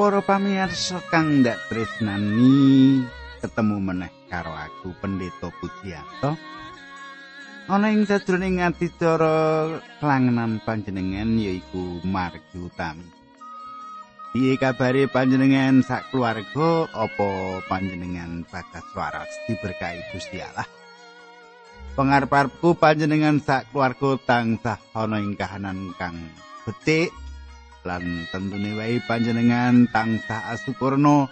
para pamirsa kang ndak tresnani ketemu meneh karo aku pendeta Pujiyanto ana ing sadroning adicara klangenan panjenengan yaiku margi utami. Piye kabare panjenengan sak keluarga? Apa panjenengan bagas waras diberkahi Gusti Allah? Pangarep-arepku panjenengan sak keluarga tansah ana ing kahanan kang becik lan tentune wae panjenengan tansah asupurna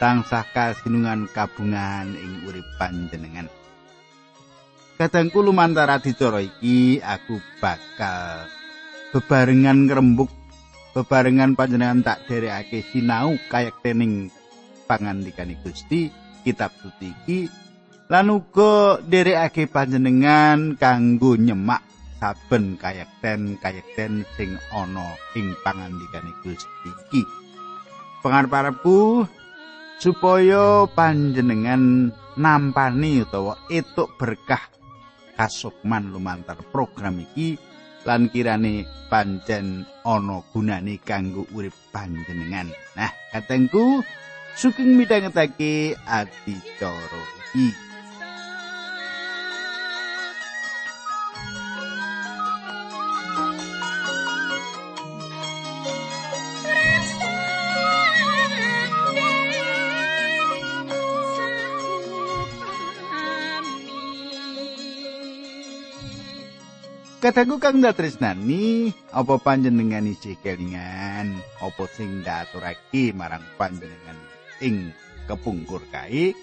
tansah kasinungan kabungan ing urip panjenengan. Kadangku lumantar adicara iki aku bakal bebarengan ngrembug bebarengan panjenengan tak derekake sinau kayak tening pangandikane Gusti kitab suci iki. Lan uga derekake panjenengan kanggo nyemak saben kayekten kayekten sing ana ing pangandikane Gusti iki. Pangarep-arepku supaya panjenengan nampani utawa etuk berkah kasukman lumantar program iki lan kirane pancen ana gunane kanggo urip panjenengan. Nah, katengku suking midhangetake adicara iki. Kadangku kang ndatresnani apa panjenengan isih kelingan? Apa sing ndaturake marang panjenengan ing kepungkur kae?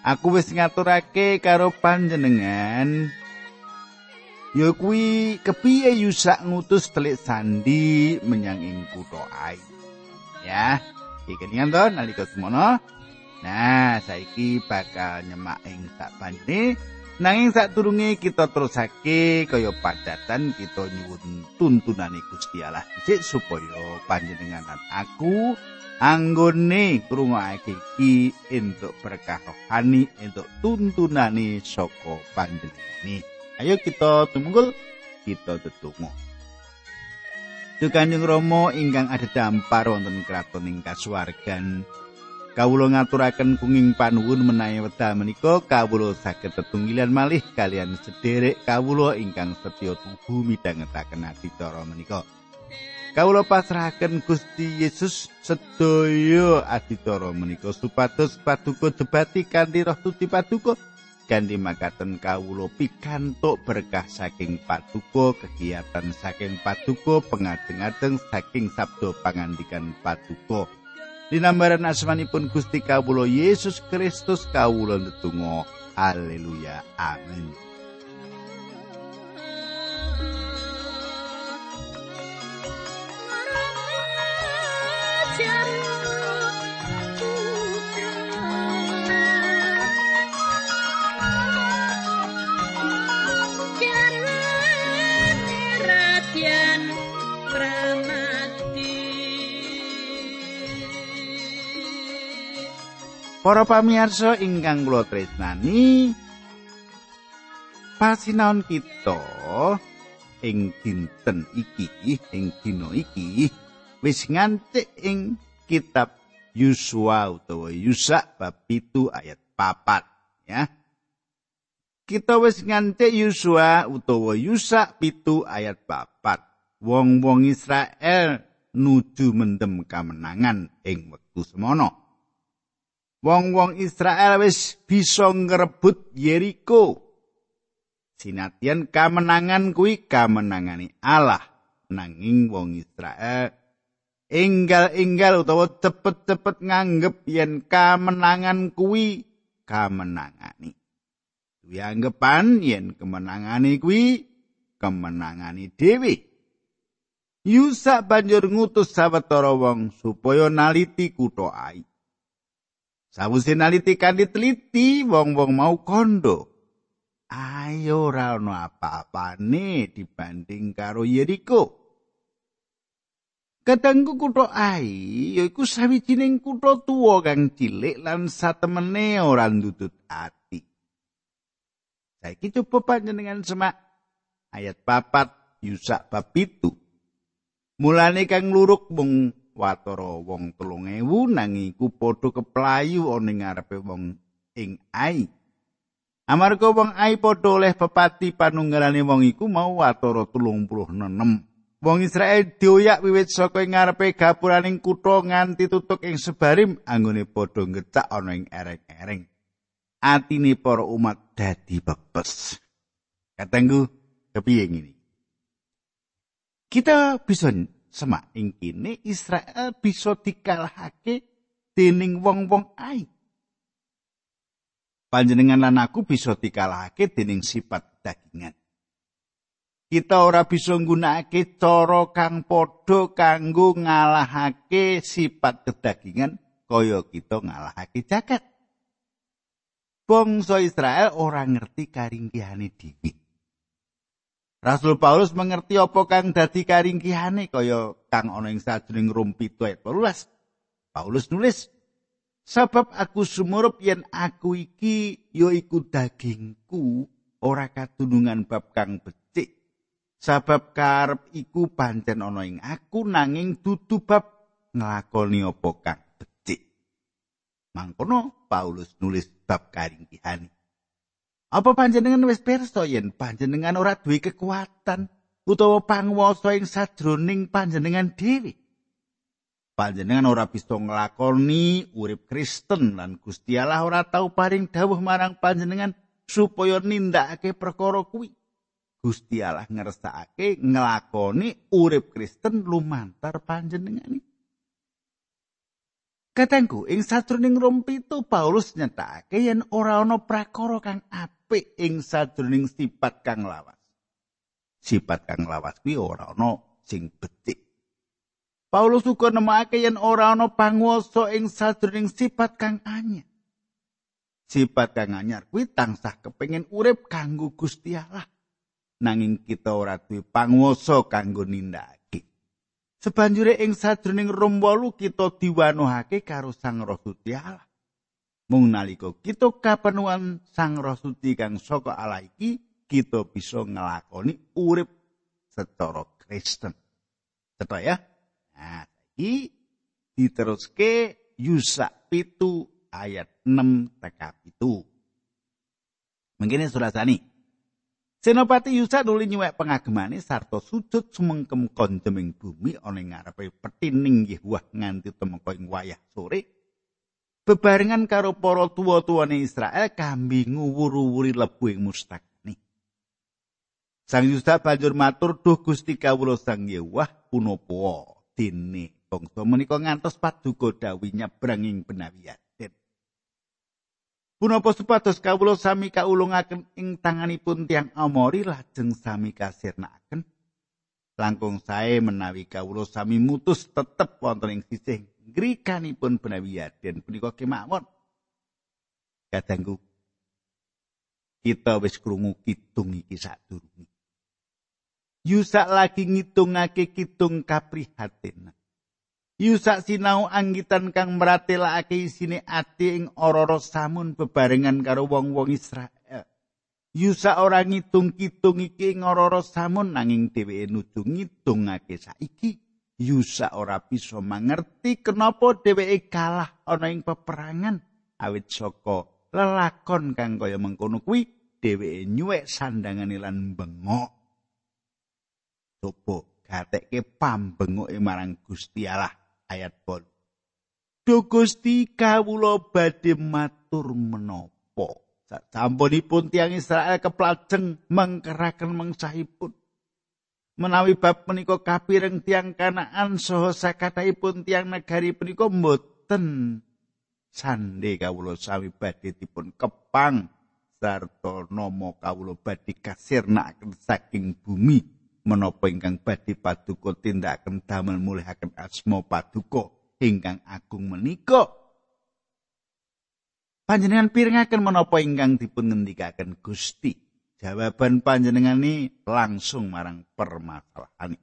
Aku wis ngaturake karo panjenengan. Ya kuwi kepiye yusak ngutus telik sandi menyang ing kutha Ai ya iki kelingan to nalika semono. Nah, saiki bakal nyemak ing sak panjenengan Nanging sadurunge kita terusake kaya padatan kita nyuwun tuntunane Gusti Allah dhisik supaya panjenengan aku anggone krungokake iki entuk berkah rohani entuk tuntunane saka panjenengan. Ayo kita tumungkul kita tetunggu. Dukanjeng Rama ingkang ada dampar wonten kraton ing kasuwargan Kawula ngaturaken kunging panuwun menawi wekdal menika kawula saged tetunggilan malih kalian sederek kawula ingkang setya tuhu midhangetaken adicara menika. Kawula pasrahaken Gusti Yesus sedaya adicara menika supados paduka debati kanthi roh tuti paduka kanthi makaten kawula pikantuk berkah saking paduka kegiatan saking paduka pengajeng-ajeng saking sabda pangandikan paduka. Dinambaran asmanipun Gusti Kawula Yesus Kristus kawula ndedonga. Haleluya. Amin. Para pamirsa ingkang kula tresnani, pasinaon kita ing dinten iki, ing dina iki wis nganti ing kitab Yusua utawa Yusa bab 7 ayat 4 ya. Kita wis nganti Yusua utawa Yusa 7 ayat 4. Wong-wong Israel nuju mendem kamenangan ing wektu semono. Wong-wong Israel wis bisa ngrebut Yeriko. Sinatian kamenangan kuwi kamenangani Allah nanging wong Israel enggal-enggal utawa cepet-cepet nganggep yen kamenangan kuwi kamenangani. Kuwi anggapan yen kemenangane kuwi kemenangane dhewe. Yusa banjur ngutus sawetara wong supaya naliti kutha Ai. Sawise naliti kanthi teliti wong-wong mau kondo. Ayo ora ana apa-apane dibanding karo Yeriko. Kadangku kutha Ai yaiku sawijining kutha tuwa kang cilik lan satemene ora ndudut ati. Saiki coba panjenengan semak ayat papat Yusak bab itu. Mulane kang luruk mung watara wong 3000 nanging iku padha keplayu ana ngarepe wong ing Ai. Amarga wong Ai padha oleh pepati panunggalane wong iku mau watara 36. Wong Israel dioyak wiwit saka ing ngarepe gapuraning kutha nganti tutuk ing sebarim anggone padha ngecak ana ing ereng-ereng. Atine para umat dadi bebes. Katenggu kepiye ngene? Kita bisa semak ing kene Israel bisa dikalahake dening wong-wong Ai. Panjenengan lan aku bisa dikalahake dening sifat dagingan. Kita ora bisa nggunakake cara kang padha kanggo ngalahake sifat kedagingan kaya kita ngalahake jagat. Bangsa Israel ora ngerti karingkihane dhewe. Rasul Paulus mengerti apa kang dadi karingkihane kaya kang ana ing sajroning 7 ayat 18. Paulus nulis, "Sebab aku sumurup yen aku iki ya iku dagingku ora katunungan bab kang becik. Sebab karep iku pancen ana ing aku nanging dudu bab nglakoni apa kang becik." Mangkono Paulus nulis bab karingkihane. Apa panjenengan wis pirsa yen panjenengan ora duwe kekuatan utawa panguwasa ing sajroning panjenengan dhewe? Panjenengan ora bisa nglakoni urip Kristen lan Gusti Allah ora tau paring dawuh marang panjenengan supaya nindakake perkara kuwi. Gusti Allah ngersakake nglakoni urip Kristen lumantar panjenengan. Katengku ing sajroning Rom itu Paulus nyatakake yen ora ana prakara kang apik ing sajroning sifat kang lawas. Sifat kang lawas kuwi ora ana sing becik. Paulus uga nemake yen ora ana panguwasa ing sajroning sifat kang anyar. Sifat kang anyar kuwi tansah kepengin urip kanggo Gusti Allah. Nanging kita ora duwe panguwasa kanggo nindakake. Sebanjure ing sajroning Rom 8 kita diwanuhake karo Sang Roh Suci Allah. Mung nalika kita kapenuhan Sang Roh Suci kang saka Allah iki, kita bisa nglakoni urip secara Kristen. Cetha ya? Nah, iki diteruske Yusa pitu ayat 6 teka pitu. Mungkin sani. Senopati Yusa nuli nyuwek pengagemane sarta sujud sumengkem konjeming bumi ana ngarepe petining Yehuwah nganti temeka ing wayah sore. Bebarengan karo para tuwa-tuwane Israel kambi nguwur-uwuri lebu ing mustakni. Sang Yusa banjur matur, "Duh Gusti kawula Sang Yehuwah punapa dene bangsa menika ngantos paduka dawi nyebrang ing benawian." Punapa supados kawula sami kaulungaken ing tanganipun tiang Amori lajeng sami kasirnakaken. Langkung sae menawi kawula sami mutus tetep wonten ing sisih ngrikanipun benawi yaden punika kemawon kadangku kita wis krungu kidung iki sadurunge. Yusak lagi ngitungake kidung kaprihatin. Yusak sinau anggitan kang meratelake isine ati ing ororo samun bebarengan karo wong-wong Israel. Yusak ora ngitung kitung iki ororo samun nanging dheweke nuju ngitungake saiki. Yusak ora bisa mangerti kenapa dheweke kalah ana ing peperangan awit saka lelakon kang kaya mengkono kuwi dheweke nyuwek sandangane lan bengok. Coba gatekke pambengoke marang Gusti Allah. Ayat pol. Do Gusti kawula badhe matur menapa? Sampunipun tiang Israel keplajeng mengkeraken mengsahipun. Menawi bab menika kapireng tiang Kanaan saha sakataipun tiang negari punika mboten sande kawula sami badhe dipun kepang sarta nama kawula badhe kasirnakaken saking bumi menapa ingkang badhe paduka tindakaken damel mulihaken asma paduka ingkang agung menika? Panjenengan pirengaken menapa ingkang dipun ngendikaken Gusti? Jawaban panjenengan ini langsung marang permasalahan.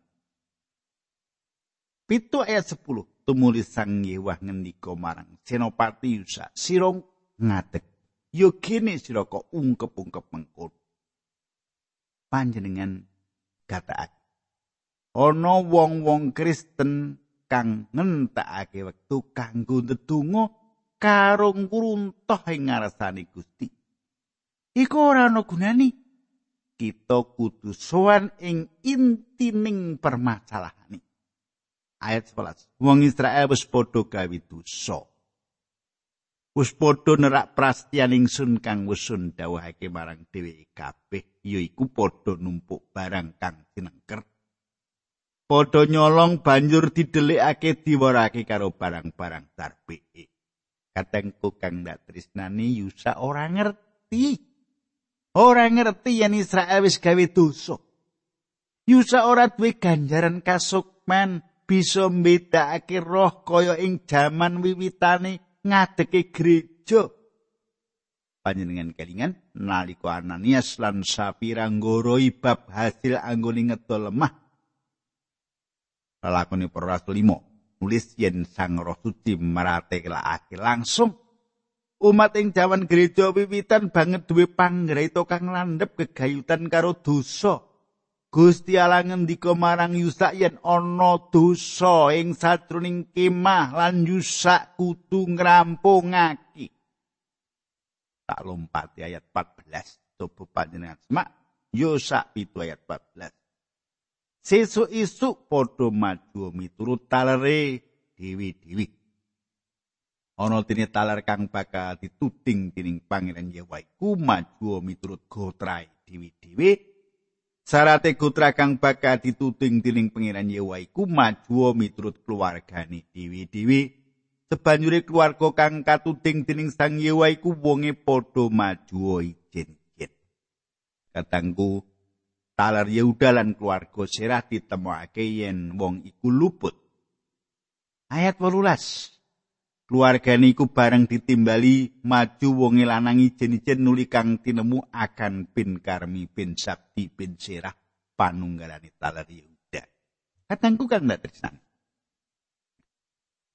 Pitu ayat 10 tumuli sang Yewah ngendika marang Senopati Yusa sirong ngadeg yo kene sira kok ungkep-ungkep mengkon panjenengan gataan. Ana wong-wong Kristen kang ngentekake wektu kanggo ndedonga karo ngruntuh ing ngarsane Gusti. Iku ora ana gunane. Kita kudu sowan ing intining permasalahane. Ayat 11. Wong Israel wis padha gawe dosa. Wis padha nerak prastian ingsun kang wusun dawuhake marang dheweke kabeh yaiku padha numpuk barang kang sinengker. Padha nyolong banjur didelikake diwarake karo barang-barang tarbeke. Katengku kang ndak tresnani Yusa ora ngerti. Ora ngerti yen Israel wis gawe dosa. Yusa ora duwe ganjaran kasukman bisa mbedakake roh kaya ing jaman wiwitane ngadeke gereja. Panjenengan kelingan nalika Ananias lan Sapira nggoroi bab hasil anggone ngedol lemah. Lalakone para rasul 5 nulis yen Sang Roh Suci maratekake langsung Umat ing jaman gereja wiwitan banget duwe panggraita kang landhep gegayutan karo dosa. Gusti Allah ngendika marang Yusa yen ana dosa ing sajroning kemah lan Yusa kudu ngrampungake. Tak lompati ayat 14 coba panjenengan semak Yusa itu ayat 14. Sesuk isuk padha maju miturut talere dewi-dewi. ana dene talar kang bakal dituding dening pangeran Yawa iku maju miturut gotrae dewi-dewi sarate gotra kang bakal dituding dening pangeran Yawa iku maju miturut keluargane dewi-dewi sebanjure keluarga kang katuding dening sang Yawa iku wonge padha maju ijen-ijen katangku talar Yehuda lan keluarga Serah ditemokake yen wong iku luput ayat 18 Keluargane iku bareng ditimbali maju wonge lanang ijen-ijen nuli kang tinemu akan bin Karmi bin Sakti bin Serah panunggalane talar Yehuda. Katangku kang ndak tresnan.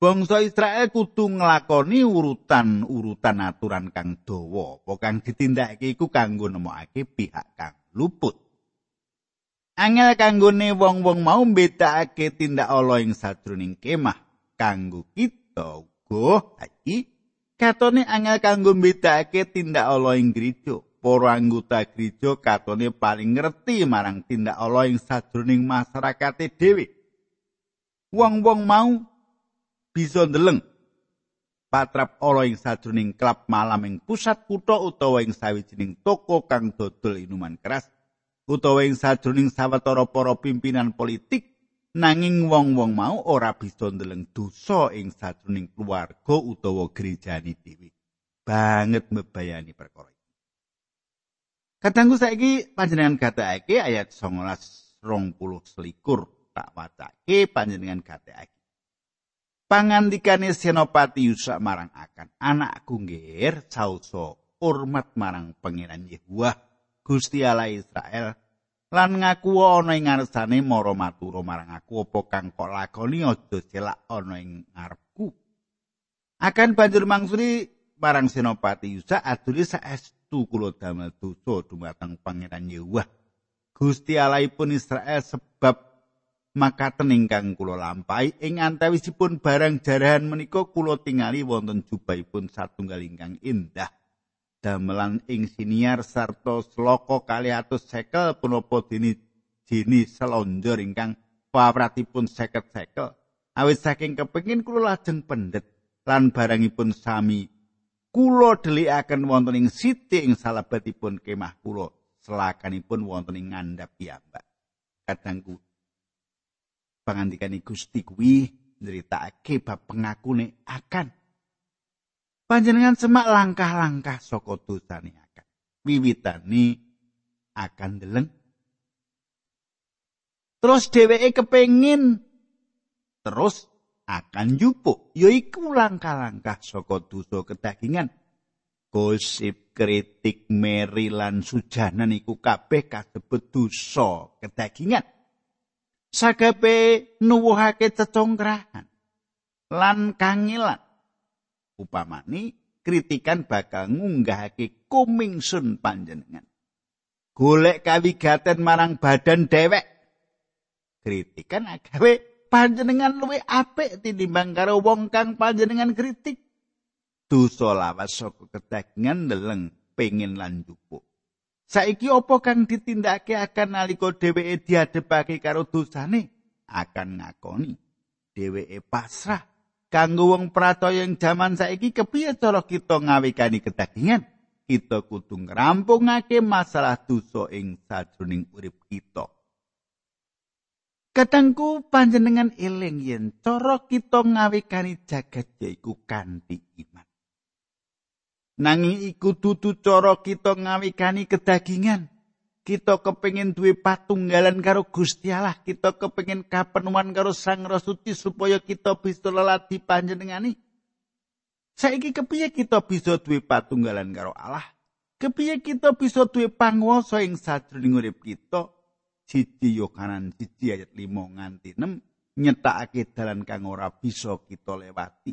Bangsa Israel kudu nglakoni urutan-urutan aturan kang dawa, apa kang ditindakake iku kanggo nemokake pihak kang luput. Angel kanggone wong-wong mau mbedakake tindak ala ing sajroning kemah kanggo kita Boh, iki katone angel kanggo mbedakake tindak ala ing gereja. Para anggota gereja katone paling ngerti marang tindak ala ing sajroning masyarakate dhewe. Wong-wong mau bisa ndeleng. Patrap ala ing sajroning klub malam ing pusat kutha utawa ing sawijining toko kang dodol inuman keras utawa ing sajroning sawetara para pimpinan politik nanging wong-wong mau ora bisa ndeleng dosa ing sajroning keluarga utawa gerejane dhewe. Banget mbebayani perkara iki. Kadangku saiki panjenengan gatekake ayat 19 20 selikur. Tak wacake panjenengan gatekake pangandikane senopati Yusa marang akan anakku nggih sausa hormat marang pangeran Yehuwa Gusti Allah Israel. Lan ngaku ana ing ngarsane mara matur marang aku apa kang kok lakoni aja celak ana ing ngarepku? Akan banjur mangsuli marang senopati Yusa aduli saestu kula damel dosa dumateng pangeran Yehuwa Gusti Allahipun Israel sebab makaten ingkang kula lampahi. Ing antawisipun barang jarahan menika kula tingali wonten jubahipun satunggal ingkang indah. Damelan ing siniar sarta sloka kali atus sekel punapa dini dini selonjor ingkang pawratipun seket sekel awit saking kepengin kula lajeng pendet lan barangipun sami kula delikaken wonten ing siti ing salabatipun kemah kula selakanipun wonten ing ngandhap piyambak. Kadangku pangandikane Gusti kuwi nyritakake bab pengakune akan. Panjenengan semak langkah-langkah saka dosane akan. Wiwitane akan deleng terus dheweke kepengin terus akan jupuk yaiku langkah-langkah saka dosa kedagingan. Gosip kritik meri lan sujanan iku kabeh kasebut dosa kedagingan sagape nuwuhake cecongkrahan lan kangilan upamani kritikan bakal ngunggahake kumingsun panjenengan golek kawigaten marang badan dewek kritikan agawe panjenengan luwih apik tinimbang karo wong kang panjenengan kritik. Dosa lawas saka kedagingan ndeleng pengin lan jupuk. Saiki apa kang ditindakake akan nalika dheweke diadepake karo dosane akan ngakoni dheweke pasrah kanggo wong prataya ing jaman saiki kepiye cara kita ngawikani kedagingan kita kudu ngrampungake masalah dosa ing sajroning urip kita. Katangku panjenengan eling yen cara kita ngawikani jagat yaiku kanthi iman. Nanging iku dudu cara kita ngawikani kedagingan. Kita kepengin duwe patunggalan karo Gusti Allah, kita kepengin kapenuan karo Sang Rasuci supaya kita bisa lelati panjenengani. Saiki kepiye kita bisa duwe patunggalan karo Allah? Kepiye kita bisa duwe panguwasa ing sajroning urip kita? siji Yohanan siji ayat 5 nganti 6 nyetakake dalan kang ora bisa kita lewati.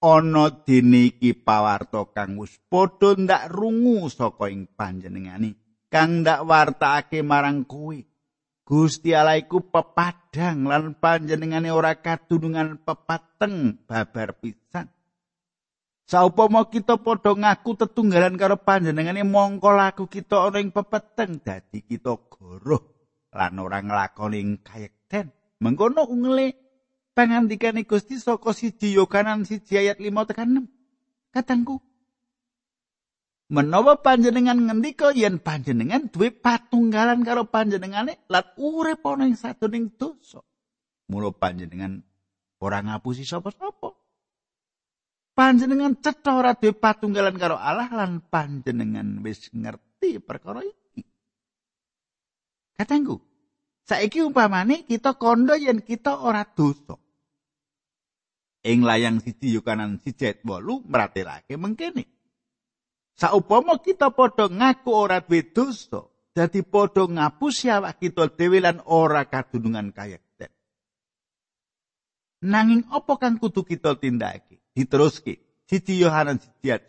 Ana dene iki pawarta kang wis padha ndak rungu saka ing panjenengani kang ndak wartakake marang kowe. Gusti Allah iku pepadang lan panjenengane ora kadunungan pepateng babar pisan. Saupama kita padha ngaku tetunggalan karo panjenengane mongko laku kita ana ing pepeteng dadi kita goroh lan ora nglakoni kayekten. Mengkono ungle pangandikane Gusti saka siji Yohanan siji ayat 5 tekan 6. Katangku Menawa panjenengan ngendika yen panjenengan duwe patunggalan karo panjenengane lan urip ana ing sadoning dosa. Mula panjenengan ora ngapusi sapa-sapa. panjenengan cetha ora duwe patunggalan karo Allah lan panjenengan wis ngerti perkara iki. Katengku, saiki umpamane kita kondo yen kita ora dosa. Ing layang siji Yohanan siji ayat 8 mratelake mengkene. Saupama kita padha ngaku ora duwe dosa, dadi padha ngapusi awak kita dhewe lan ora kadunungan kayekten. Nanging apa kang kudu kita tindakake? diteruske siji Yohanes siji ayat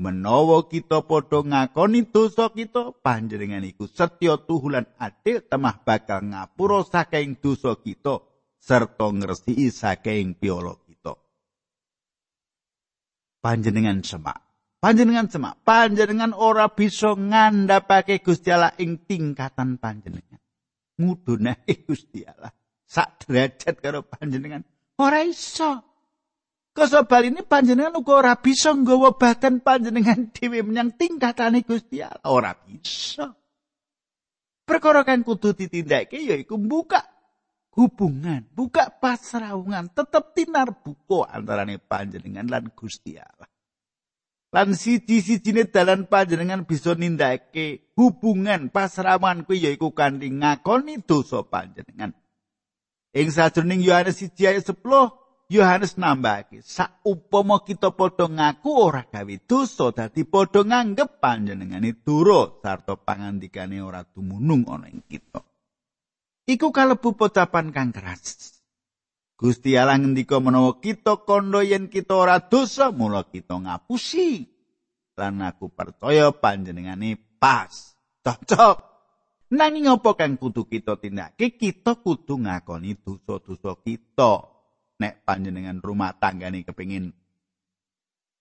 menawa kita padha ngakoni dosa kita panjenengan iku setya tuhulan adil temah bakal ngapura saking dosa kita serta ngresiki saking piolo kita. Panjenengan semak. Panjenengan semak. Panjenengan ora bisa ngandhapake Gusti Allah ing tingkatan panjenengan. Ngudunake Gusti Allah. Sak derajat karo panjenengan. Ora iso. Ini panjenengan uga ora bisa nggawa badan panjenengan dhewe menyang tingkatane Gusti Allah. Ora bisa. Perkara kang kudu ditindakake yaiku buka hubungan, buka pasraungan, tetep tinar buko antarane panjenengan lan Gusti Allah. Lan siji-sijine dalan panjenengan bisa nindakake hubungan pasrawan kuwi yaiku kanthi ngakoni dosa panjenengan. Ing sajroning Yohanes 1 ayat 10 Yohanes nambahake, saupama kita padha ngaku ora gawe dosa dadi padha nganggep panjenengane duro sarta pangandikane ora dumunung ana ing kita. Iku kalebu pocapan kang keras. Gusti Allah ngendika menawa kita kandha yen kita ora dosa, mula kita ngapusi. Lan aku percaya panjenengane pas. Cocok. Nanging apa kang kudu kita tindakake? Kita kudu ngakoni dosa-dosa kita. nek panjenengan rumah tanggane kepengin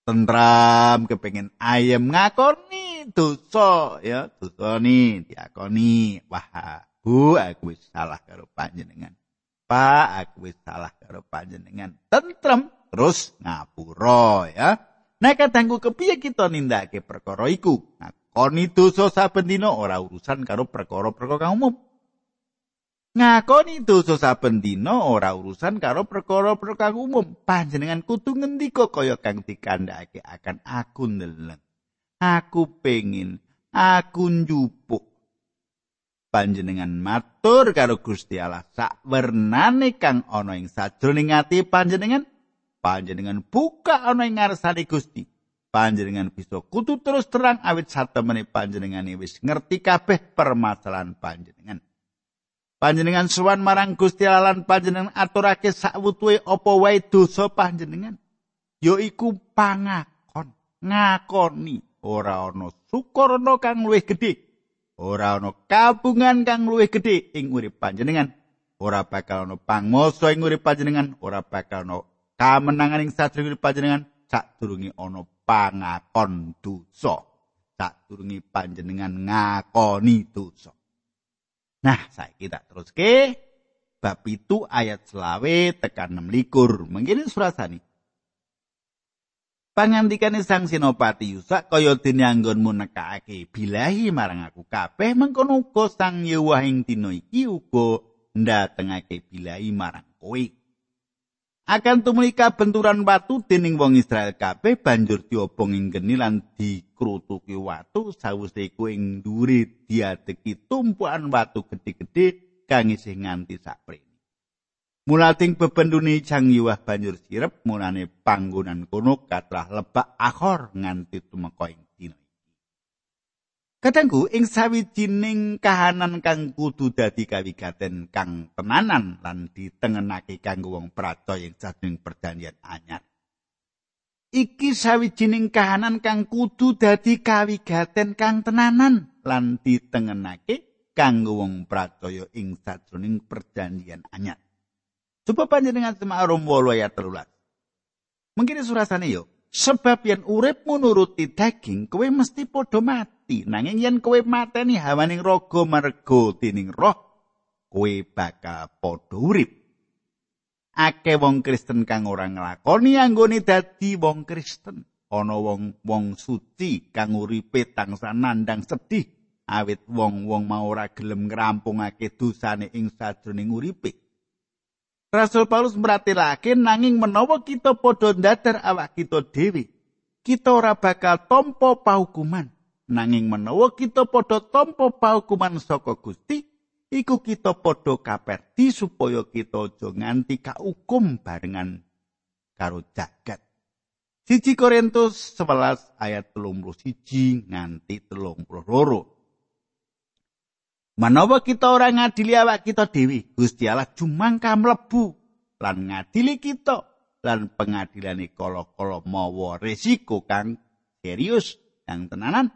tentram, kepengin ayem ngakoni dosa ya, dosa ni diakoni. Wah, Bu, aku salah karo panjenengan. Pak, aku salah karo panjenengan. Tentrem terus ngapura ya. Nek kadangku kepiye kita nindakake perkara iku? Ngakoni dosa saben dina ora urusan karo perkara-perkara umum. ngakoni dosa saben dina ora urusan karo perkara-perkara umum panjenengan kudu ngendika kaya kang dikandhake akan aku ndeleng aku pengin aku njupuk panjenengan matur karo Gusti Allah. Sak wernane kang ana ing sajroning ati panjenengan? Panjenengan buka ana ing ngarsane Gusti. Panjenengan bisa kudu terus terang awit satemene panjenengan wis ngerti kabeh permasalahan panjenengan. Panjenengan suwan marang Gusti Allah lan panjenengan aturake sakwutuhe apa wae dosa panjenengan? Yaiku pangakon ngakoni. Ora ana sukurna kang luwih gedhe ora ana kabungan kang luwih gedhe ing urip panjenengan ora bakal ana pangmasa ing urip panjenengan, ora bakal ana kamenangan ing sadurunge urip panjenengan sadurunge ana pangakon dosa. Sadurunge panjenengan ngakoni dosa. Nah, saiki tak teruske bab itu ayat selawe tekan 6 likur. Mungkin surasani. Pangandikane Sang Sinopati Yusak kaya dene anggonmu nekake. Bilahi marang aku. Kabeh mengkono uga Sang Yewahing dina iki uga ndatengake. Bilahi marang kowe. Akan tumulika benturan watu dening wong Israel. Kabeh banjur diobong ing geni lan dikrutuki watu. Sawise iku ing dhuwure diadeki tumpuan watu gedhe-gedhe kang isih nganti saprene. Mulating bebendune Jang Yuwah banjur sirep mulane panggonan kono katrah lebak akhor nganti tumeka ing dina iki. Kadangku ing sawijining kahanan kang kudu dadi kawigaten kang tenanan lan ditengenake kanggo wong pracaya ing sajroning perjanjian anyar. Iki sawijining kahanan kang kudu dadi kawigaten kang tenanan lan ditengenake kanggo wong pracaya ing sajroning perjanjian anyar. Coba panjenengan semak Rom 8 ayat 13. Mungkin surasane yo, sebab yen uripmu nuruti daging, kowe mesti padha mati. Nanging yen kowe mateni hawaning raga mergo dening roh, kowe bakal padha urip. Ake wong Kristen kang ora nglakoni anggone dadi wong Kristen. Ana wong wong suci kang uripe tangsa nandang sedih awit wong-wong mau ora gelem ngrampungake dosane ing sajroning uripe. Rasul Paulus meratilake nanging menawa kita padha ndadar awak kita dhewe, kita ora bakal tampa pahukuman. Nanging menawa kita padha tampa pahukuman saka Gusti, iku kita padha kaperti supaya kita aja nganti kaukum barengan karo jagat. Siji Korintus 11 ayat 31 nganti 32. Manawa kita ora ngadili awak kita dewi, Gusti Allah jumangka mlebu lan ngadili kita lan pengadilane kala-kala mawa resiko kang serius kang tenanan.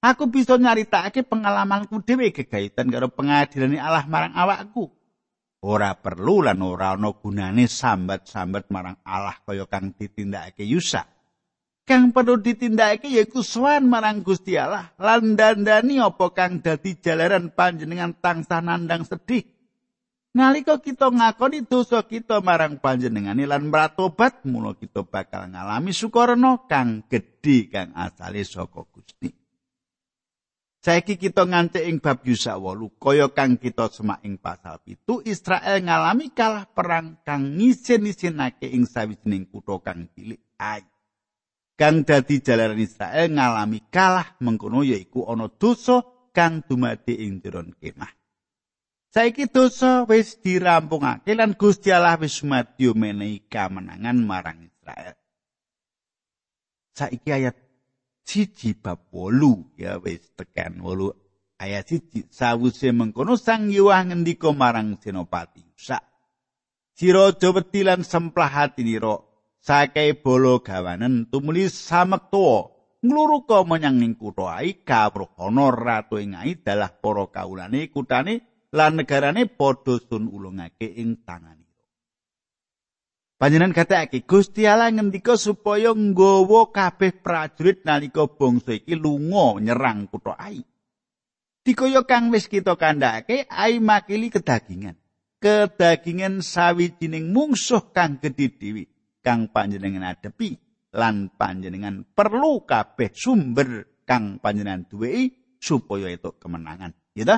Aku bisa nyaritakake pengalamanku dhewe gegayutan karo pengadilane Allah marang awakku. Ora perlu lan ora ana gunane sambat-sambat marang Allah kaya kang ditindakake Yusa. Kang perlu ditindakake yaiku sowan marang Gusti Allah. Lan dandani apa kang dadi jalaran panjenengan tansah nandang sedih. Nalika kita ngakoni dosa kita marang panjenengan lan meratobat mula kita bakal ngalami sukarno kang gedhe kang asale saka Gusti. Saiki kita nganti ing bab Yusa 8 kaya kang kita semak ing pasal itu Israel ngalami kalah perang kang ngisin-isinake ing sawijining kutha kang cilik kang dadi jalaran Israel ngalami kalah mengkono yaiku ana dosa kang dumadi ing jeron kemah. Saiki dosa wis dirampungake lan Gusti Allah wis madya menehi kamenangan marang Israel. Saiki ayat siji bab wolu ya wis tekan wolu ayat siji sawuse mengkono sang yuwah ngendika marang Senopati Usa. Sira wedi lan semplah hati nira sakai bolo gawanen tumuli samekto ngluruka menyang ning kutha ai kawruhana ratu ing ai dalah para kaulane kutane lan negarane padha sun ulungake ing tangane Panjenengan katakake Gusti Allah ngendika supaya nggawa kabeh prajurit nalika bangsa iki lunga nyerang kutha ai. Dikaya kang wis kita kandhake ai makili kedagingan. Kedagingan sawijining mungsuh kang gedhe dhewe. Kang panjenengan adepi lan panjenengan perlu kabeh sumber kang panjenengan duwe supaya itu kemenangan. Ya ta?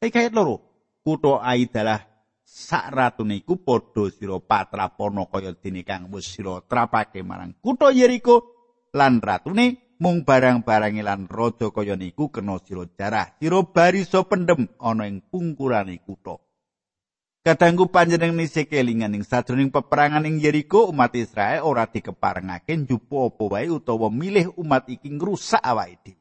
Iki loro. Kutha Ai adalah sak ratune iku padha sira patrapana kaya dene kang wis sira trapake marang kutha Yeriko lan ratune mung barang-barang lan raja kaya niku kena sira jarah. Sira barisa pendem ana ing pungkurane kutha. Kadangku panjenengan nisi kelingan ing sadroning peperangan ing Yeriko umat Israel ora dikeparengake njupo apa wae utawa milih umat iki ngrusak awake dhewe.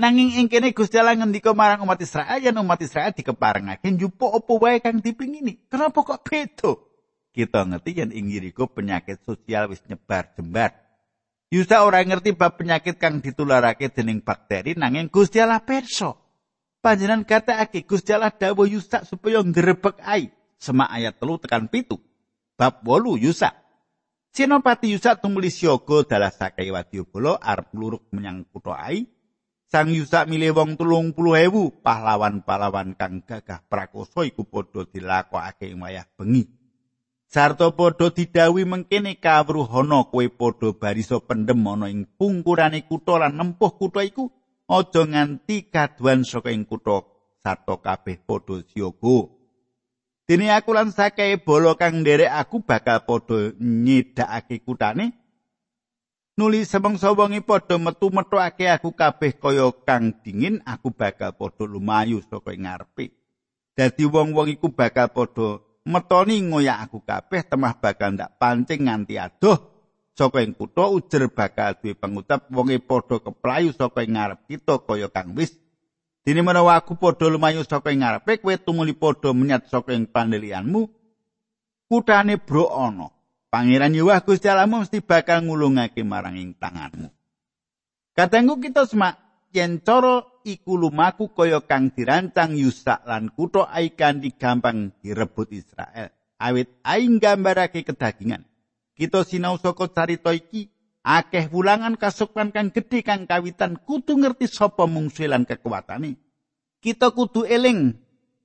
Nanging ing kene Gusti Allah ngendika marang umat Israel yen umat Israel dikeparengake njupo apa wae kang dipingini. Kenapa kok beda? Kita ngerti yen ing Yeriko penyakit sosial wis nyebar jembar. Yusa ora ngerti bab penyakit kang ditularake dening bakteri nanging Gusti Allah. Panjenengan katakake Gusti Allah dawuh Yusak supaya ngrebek ai. Semak ayat telu tekan pitu. Bab 8 Yusak. Senopati Yusak tumuli siaga dalah sakai wadyabala arep luruk menyang kutha Ai. Sang Yusak milih wong tulung puluh ewu pahlawan-pahlawan kang gagah prakoso iku padha dilakokake wayah bengi. Sarta padha didawi mengkene kawruhana kowe padha barisa pendem ana ing pungkurane kutha lan nempuh kutha iku aja nganti kaduan saka ing kutha sarta kabeh padha siaga. Dene aku lan sakae bala kang nderek aku bakal padha nyedakake kutane nuli semangsa wengi padha metu metokake aku kabeh kaya kang dingin aku bakal padha lumayu saka ing ngarepe. Dadi wong-wong iku bakal padha metoni ngoyak aku kabeh temah bakal ndak pancing nganti adoh saka ing kutha ujer bakal duwe pangutap wonge padha keplayu saka ing ngarep kita kaya kang wis dene menawa aku padha lumayu saka ing ngarepe kowe tumuli padha menyat saka ing pandelianmu kutane bro ana pangeran Yahweh Gusti Allahmu mesti bakal ngulungake marang ing tanganmu Katengku kita semak yen cara iku lumaku kaya kang dirancang Yusak lan kutha Ai kanthi gampang direbut Israel. Awit Ai nggambarake kedagingan. Kita sinau saka carita iki akeh wulangan kasukan kang gedhe kang kawitan kudu ngerti sapa mungsuh lan kekuatane. Kita kudu eling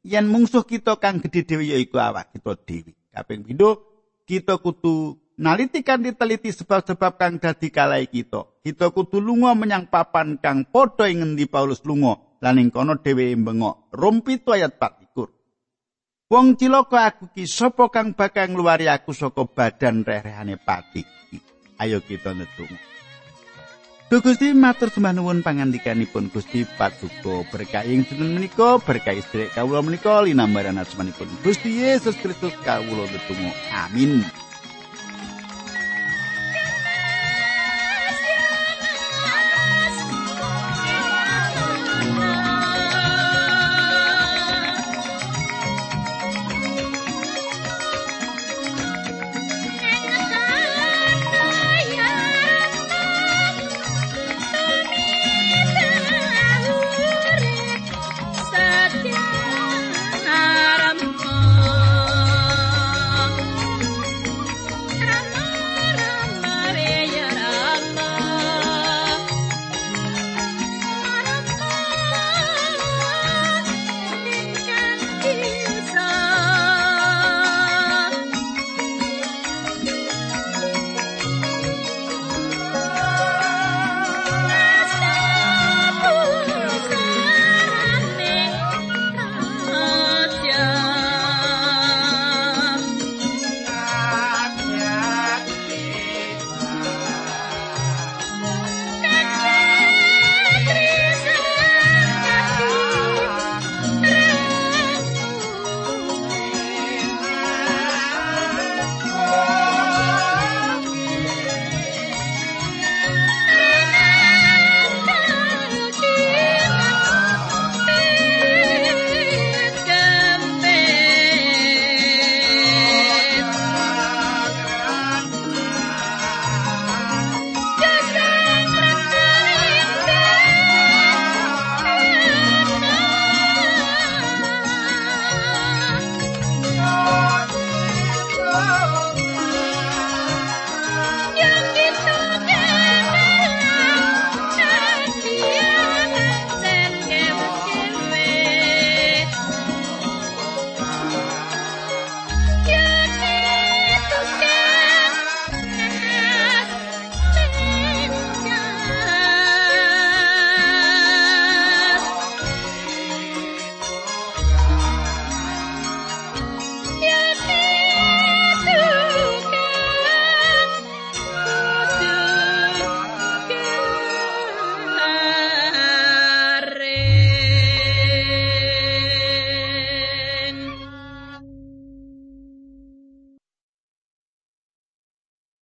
yen mungsuh kita kang gedhe dhewe yaiku awak kita dhewe. Kaping pindho kita kudu naliti kanthi teliti sebab-sebab kang dadi kalai kita. Kita kudu lunga menyang papan kang padha ing ngendi Paulus lunga lan ing kono dheweke bengok. Rom ayat 4 Wong cilaka aku ki sapa kang bakal ngluwari aku saka badan reh-rehane pati. Ayo kita netung. Duh Gusti matur sembah nuwun pangandikanipun Gusti Patuko berkah ing dinten menika berkah istri kawula menika linambaran asmanipun Gusti Yesus Kristus kawula netung. Amin.